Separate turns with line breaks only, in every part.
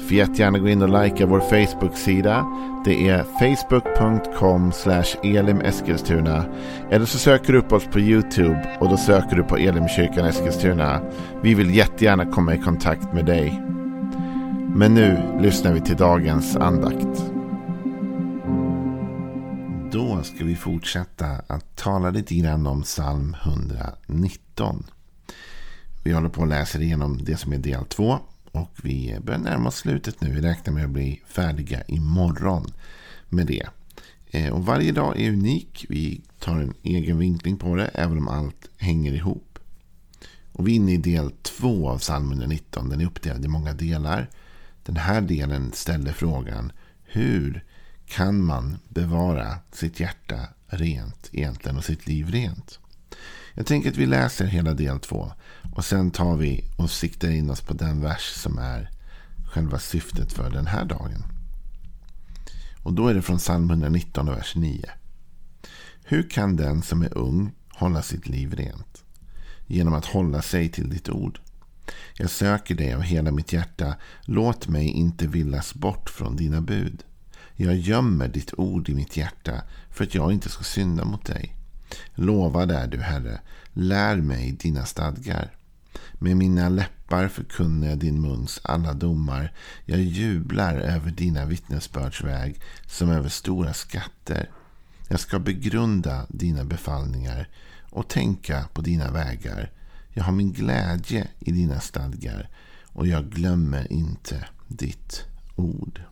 Får jättegärna gå in och likea vår Facebook-sida. Det är facebook.com elimeskilstuna. Eller så söker du upp oss på YouTube och då söker du på Elimkyrkan Eskilstuna. Vi vill jättegärna komma i kontakt med dig. Men nu lyssnar vi till dagens andakt. Då ska vi fortsätta att tala lite grann om psalm 119. Vi håller på att läsa igenom det som är del 2. Och vi börjar närma oss slutet nu. Vi räknar med att bli färdiga imorgon med det. Eh, och varje dag är unik. Vi tar en egen vinkling på det, även om allt hänger ihop. Och vi är inne i del två av psalm 119. Den är uppdelad i många delar. Den här delen ställer frågan hur kan man bevara sitt hjärta rent egentligen och sitt liv rent? Jag tänker att vi läser hela del två. Och sen tar vi och siktar in oss på den vers som är själva syftet för den här dagen. Och då är det från psalm 119 och vers 9. Hur kan den som är ung hålla sitt liv rent? Genom att hålla sig till ditt ord. Jag söker dig av hela mitt hjärta. Låt mig inte villas bort från dina bud. Jag gömmer ditt ord i mitt hjärta för att jag inte ska synda mot dig. Lovad är du, Herre. Lär mig dina stadgar. Med mina läppar förkunnar jag din muns alla domar. Jag jublar över dina vittnesbördsväg som över stora skatter. Jag ska begrunda dina befallningar och tänka på dina vägar. Jag har min glädje i dina stadgar och jag glömmer inte ditt ord.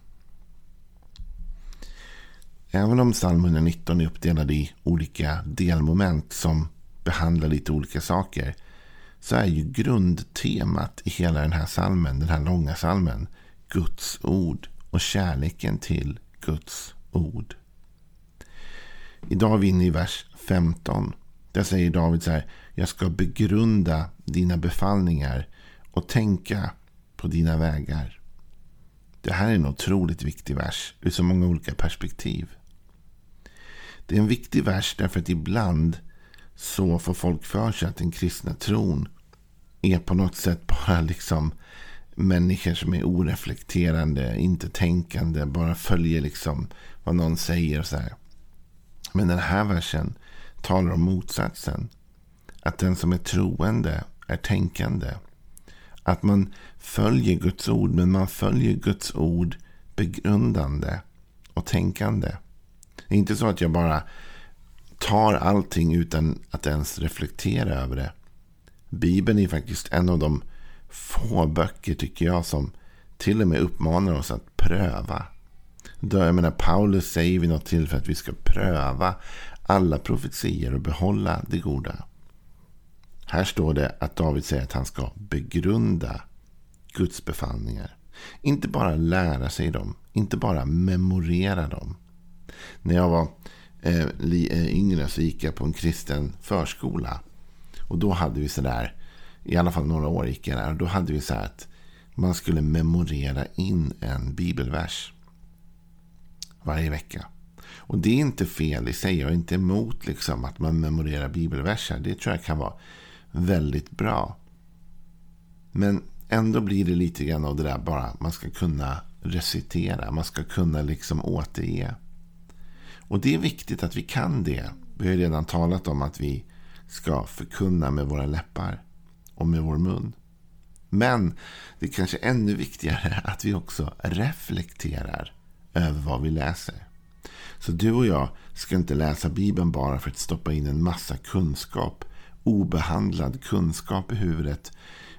Även om psalm 119 är uppdelad i olika delmoment som behandlar lite olika saker så är ju grundtemat i hela den här salmen, den här långa salmen, Guds ord och kärleken till Guds ord. Idag är vi inne i vers 15. Där säger David så här. Jag ska begrunda dina befallningar och tänka på dina vägar. Det här är en otroligt viktig vers ur så många olika perspektiv. Det är en viktig vers därför att ibland så får folk för sig att den kristna tron är på något sätt bara liksom människor som är oreflekterande, inte tänkande, bara följer liksom vad någon säger. så här. Men den här versen talar om motsatsen. Att den som är troende är tänkande. Att man följer Guds ord, men man följer Guds ord begrundande och tänkande. Det är inte så att jag bara tar allting utan att ens reflektera över det. Bibeln är faktiskt en av de få böcker tycker jag som till och med uppmanar oss att pröva. Då, jag menar, Paulus säger vid något tillfälle att vi ska pröva alla profetier och behålla det goda. Här står det att David säger att han ska begrunda Guds befallningar. Inte bara lära sig dem, inte bara memorera dem. När jag var eh, eh, yngre så gick jag på en kristen förskola. Och då hade vi sådär, i alla fall några år gick jag där. Och då hade vi så här att man skulle memorera in en bibelvers. Varje vecka. Och det är inte fel i sig. Jag är inte emot liksom att man memorerar bibelverser. Det tror jag kan vara väldigt bra. Men ändå blir det lite grann av det där bara. Man ska kunna recitera. Man ska kunna liksom återge. Och det är viktigt att vi kan det. Vi har redan talat om att vi ska förkunna med våra läppar och med vår mun. Men det är kanske ännu viktigare att vi också reflekterar över vad vi läser. Så du och jag ska inte läsa Bibeln bara för att stoppa in en massa kunskap, obehandlad kunskap i huvudet.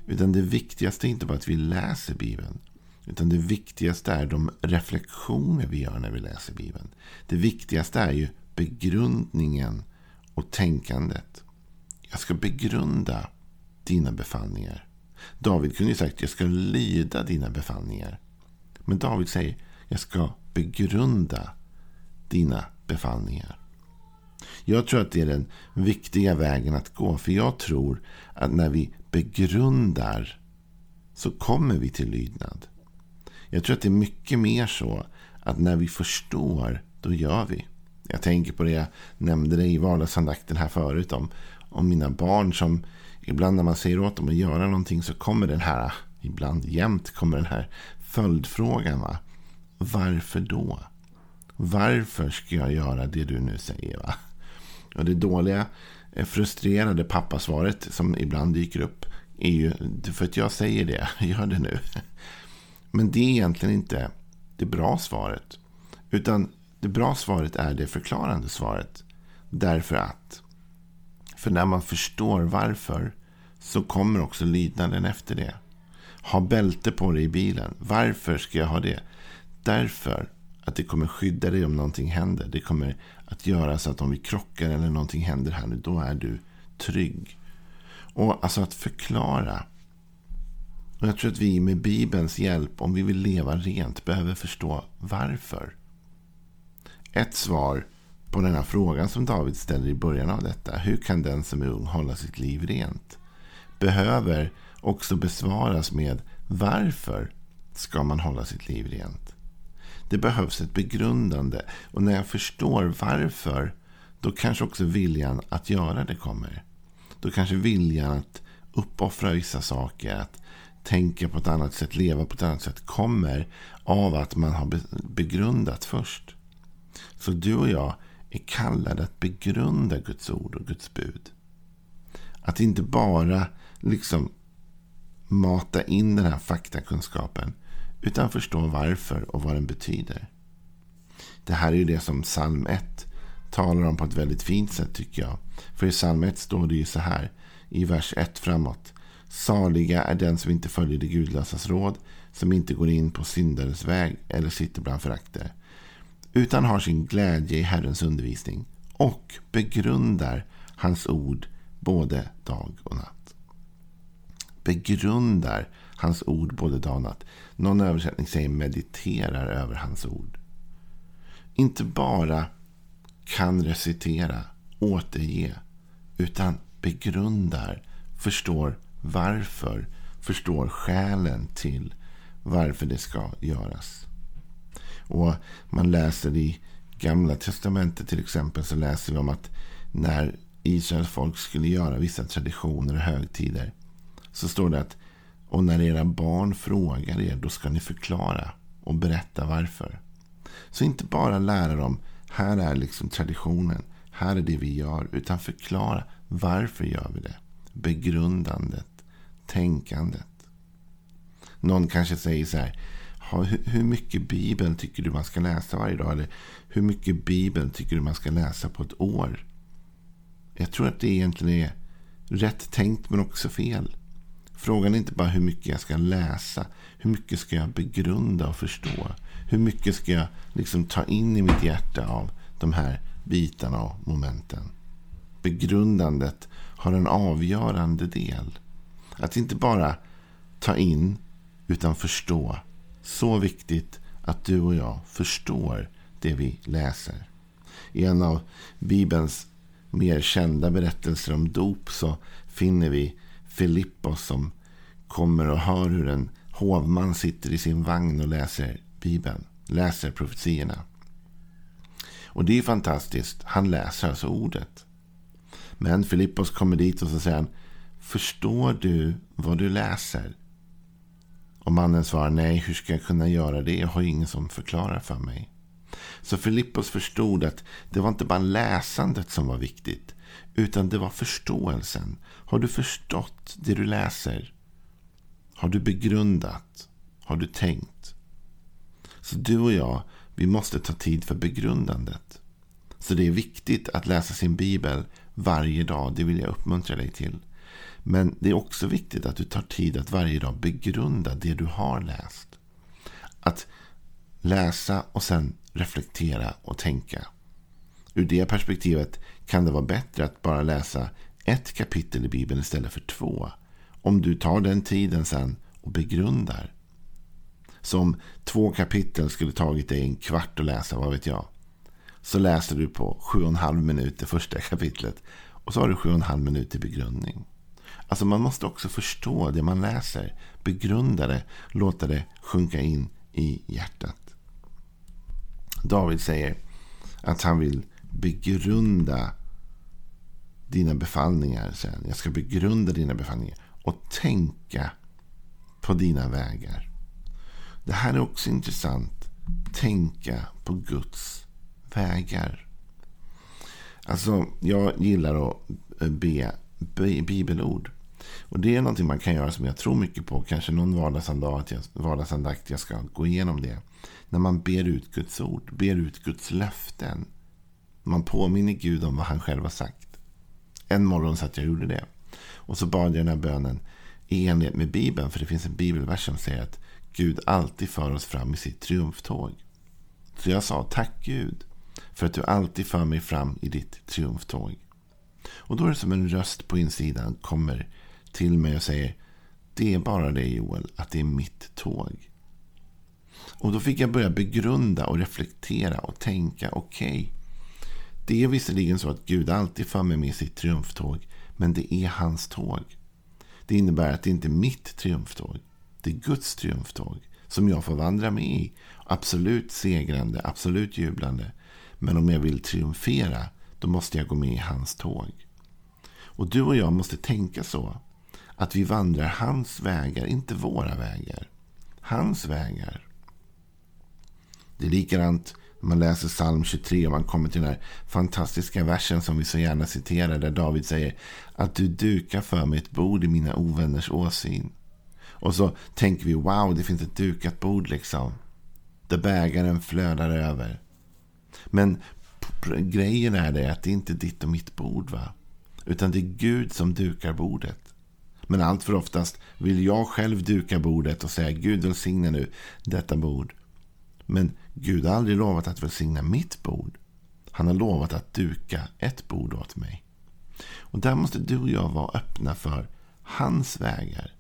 Utan det viktigaste är inte bara att vi läser Bibeln. Utan det viktigaste är de reflektioner vi gör när vi läser Bibeln. Det viktigaste är ju begrundningen och tänkandet. Jag ska begrunda dina befallningar. David kunde ju sagt jag ska lyda dina befallningar. Men David säger jag ska begrunda dina befallningar. Jag tror att det är den viktiga vägen att gå. För jag tror att när vi begrundar så kommer vi till lydnad. Jag tror att det är mycket mer så att när vi förstår, då gör vi. Jag tänker på det jag nämnde det i vardagsandakten här förut om, om mina barn som ibland när man säger åt dem att göra någonting så kommer den här, ibland jämt kommer den här följdfrågan. Va? Varför då? Varför ska jag göra det du nu säger? Va? Och det dåliga, eh, frustrerade pappasvaret som ibland dyker upp är ju för att jag säger det. Gör det nu. Men det är egentligen inte det bra svaret. Utan det bra svaret är det förklarande svaret. Därför att. För när man förstår varför så kommer också lydnaden efter det. Ha bälte på dig i bilen. Varför ska jag ha det? Därför att det kommer skydda dig om någonting händer. Det kommer att göra så att om vi krockar eller någonting händer här nu, då är du trygg. Och alltså att förklara. Och jag tror att vi med Bibelns hjälp, om vi vill leva rent, behöver förstå varför. Ett svar på den här frågan som David ställer i början av detta. Hur kan den som är ung hålla sitt liv rent? Behöver också besvaras med varför ska man hålla sitt liv rent? Det behövs ett begrundande. Och när jag förstår varför, då kanske också viljan att göra det kommer. Då kanske viljan att uppoffra vissa saker, att tänka på ett annat sätt, leva på ett annat sätt kommer av att man har begrundat först. Så du och jag är kallade att begrunda Guds ord och Guds bud. Att inte bara liksom mata in den här faktakunskapen utan förstå varför och vad den betyder. Det här är ju det som psalm 1 talar om på ett väldigt fint sätt tycker jag. För i psalm 1 står det ju så här i vers 1 framåt. Saliga är den som inte följer det gudlösas råd, som inte går in på syndares väg eller sitter bland förakter. Utan har sin glädje i Herrens undervisning och begrundar hans ord både dag och natt. Begrundar hans ord både dag och natt. Någon översättning säger mediterar över hans ord. Inte bara kan recitera, återge, utan begrundar, förstår varför, förstår skälen till varför det ska göras. Och man läser i Gamla Testamentet till exempel så läser vi om att när Israels folk skulle göra vissa traditioner och högtider så står det att och när era barn frågar er, då ska ni förklara och berätta varför. Så inte bara lära dem, här är liksom traditionen, här är det vi gör, utan förklara varför gör vi det. Begrundandet, tänkandet. Någon kanske säger så här, hur mycket Bibeln tycker du man ska läsa varje dag? Eller hur mycket Bibeln tycker du man ska läsa på ett år? Jag tror att det egentligen är rätt tänkt men också fel. Frågan är inte bara hur mycket jag ska läsa. Hur mycket ska jag begrunda och förstå? Hur mycket ska jag liksom ta in i mitt hjärta av de här bitarna och momenten? Begrundandet har en avgörande del. Att inte bara ta in utan förstå. Så viktigt att du och jag förstår det vi läser. I en av Bibelns mer kända berättelser om dop så finner vi Filippos som kommer och hör hur en hovman sitter i sin vagn och läser Bibeln. Läser profetierna. Och det är fantastiskt. Han läser alltså ordet. Men Filippos kommer dit och så säger han. Förstår du vad du läser? Och mannen svarar nej, hur ska jag kunna göra det? Jag har ingen som förklarar för mig. Så Filippos förstod att det var inte bara läsandet som var viktigt. Utan det var förståelsen. Har du förstått det du läser? Har du begrundat? Har du tänkt? Så du och jag, vi måste ta tid för begrundandet. Så det är viktigt att läsa sin bibel varje dag. Det vill jag uppmuntra dig till. Men det är också viktigt att du tar tid att varje dag begrunda det du har läst. Att läsa och sen reflektera och tänka. Ur det perspektivet kan det vara bättre att bara läsa ett kapitel i Bibeln istället för två. Om du tar den tiden sen och begrundar. Som två kapitel skulle tagit dig en kvart att läsa, vad vet jag. så läser du på sju och en halv minut det första kapitlet. Och så har du sju och en halv minut till begrundning. Alltså man måste också förstå det man läser. Begrunda det. Låta det sjunka in i hjärtat. David säger att han vill begrunda dina befallningar. Sen. Jag ska begrunda dina befallningar och tänka på dina vägar. Det här är också intressant. Tänka på Guds vägar. Alltså, jag gillar att be, be bibelord. Och det är någonting man kan göra som jag tror mycket på. Kanske någon vardagsandakt jag ska gå igenom det. När man ber ut Guds ord, ber ut Guds löften. Man påminner Gud om vad han själv har sagt. En morgon satt jag och gjorde det. Och så bad jag den här bönen i enlighet med Bibeln. För det finns en bibelvers som säger att Gud alltid för oss fram i sitt triumftåg. Så jag sa tack Gud för att du alltid för mig fram i ditt triumftåg. Och då är det som en röst på insidan kommer till mig och säger det är bara det Joel, att det är mitt tåg. Och då fick jag börja begrunda och reflektera och tänka okej. Okay, det är visserligen så att Gud alltid för mig med sitt triumftåg. Men det är hans tåg. Det innebär att det inte är mitt triumftåg. Det är Guds triumftåg. Som jag får vandra med i. Absolut segrande, absolut jublande. Men om jag vill triumfera, då måste jag gå med i hans tåg. Och du och jag måste tänka så. Att vi vandrar hans vägar, inte våra vägar. Hans vägar. Det är likadant när man läser psalm 23 och man kommer till den här fantastiska versen som vi så gärna citerar. Där David säger att du dukar för mig ett bord i mina ovänners åsyn. Och så tänker vi wow, det finns ett dukat bord liksom. Där bägaren flödar över. Men grejen är det att det inte är ditt och mitt bord. va? Utan det är Gud som dukar bordet. Men allt för oftast vill jag själv duka bordet och säga Gud välsigna nu detta bord. Men Gud har aldrig lovat att välsigna mitt bord. Han har lovat att duka ett bord åt mig. Och där måste du och jag vara öppna för hans vägar.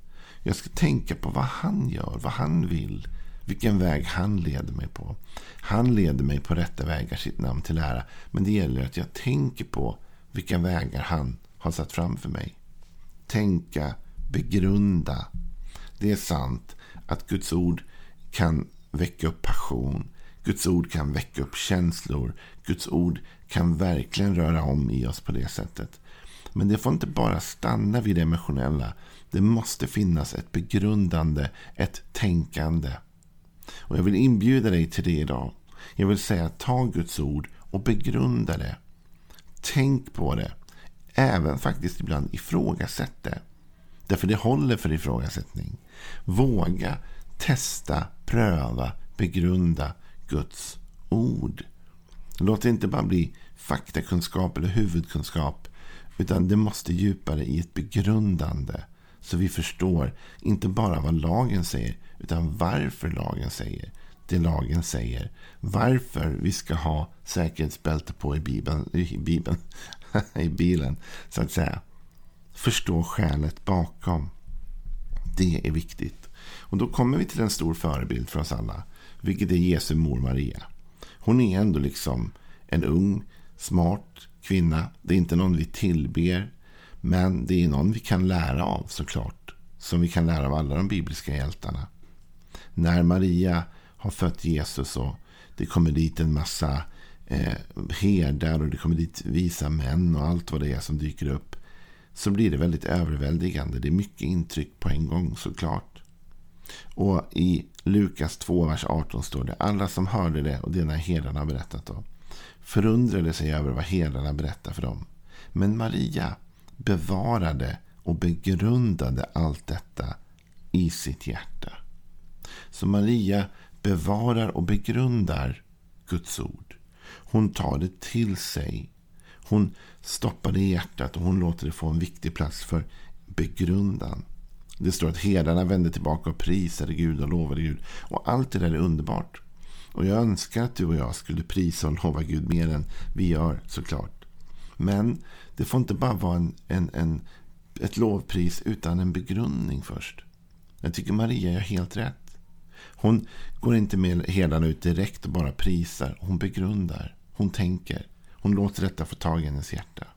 Jag ska tänka på vad han gör, vad han vill. Vilken väg han leder mig på. Han leder mig på rätta vägar, sitt namn till ära. Men det gäller att jag tänker på vilka vägar han har satt framför mig. Tänka, begrunda. Det är sant att Guds ord kan väcka upp passion. Guds ord kan väcka upp känslor. Guds ord kan verkligen röra om i oss på det sättet. Men det får inte bara stanna vid det emotionella. Det måste finnas ett begrundande, ett tänkande. Och jag vill inbjuda dig till det idag. Jag vill säga ta Guds ord och begrunda det. Tänk på det. Även faktiskt ibland ifrågasätt det. Därför det håller för ifrågasättning. Våga testa, pröva, begrunda Guds ord. Låt det inte bara bli faktakunskap eller huvudkunskap. Utan det måste djupare i ett begrundande. Så vi förstår inte bara vad lagen säger. Utan varför lagen säger det lagen säger. Varför vi ska ha säkerhetsbälte på i, Bibeln, i, Bibeln, i bilen. Så att säga. Förstå skälet bakom. Det är viktigt. Och då kommer vi till en stor förebild för oss alla. Vilket är Jesu mor Maria. Hon är ändå liksom en ung, smart kvinna. Det är inte någon vi tillber. Men det är någon vi kan lära av såklart. Som vi kan lära av alla de bibliska hjältarna. När Maria har fött Jesus och det kommer dit en massa eh, herdar och det kommer dit visa män och allt vad det är som dyker upp. Så blir det väldigt överväldigande. Det är mycket intryck på en gång såklart. Och i Lukas 2, vers 18 står det. Alla som hörde det och det när herdarna berättat då. Förundrade sig över vad herdarna berättade för dem. Men Maria bevarade och begrundade allt detta i sitt hjärta. Så Maria bevarar och begrundar Guds ord. Hon tar det till sig. Hon stoppar det i hjärtat och hon låter det få en viktig plats för begrundan. Det står att herdarna vände tillbaka och prisade Gud och lovade Gud. Och allt det där är underbart. Och jag önskar att du och jag skulle prisa och lova Gud mer än vi gör såklart. Men det får inte bara vara en, en, en, ett lovpris utan en begrundning först. Jag tycker Maria gör helt rätt. Hon går inte med herdarna ut direkt och bara prisar. Hon begrundar. Hon tänker. Hon låter detta få tag i hennes hjärta.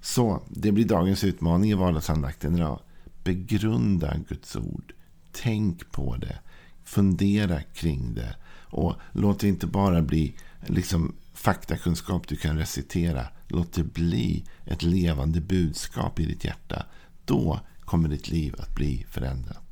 Så det blir dagens utmaning i vardagsandakten idag. Begrunda Guds ord. Tänk på det. Fundera kring det. Och låt det inte bara bli liksom faktakunskap du kan recitera. Låt det bli ett levande budskap i ditt hjärta. Då kommer ditt liv att bli förändrat.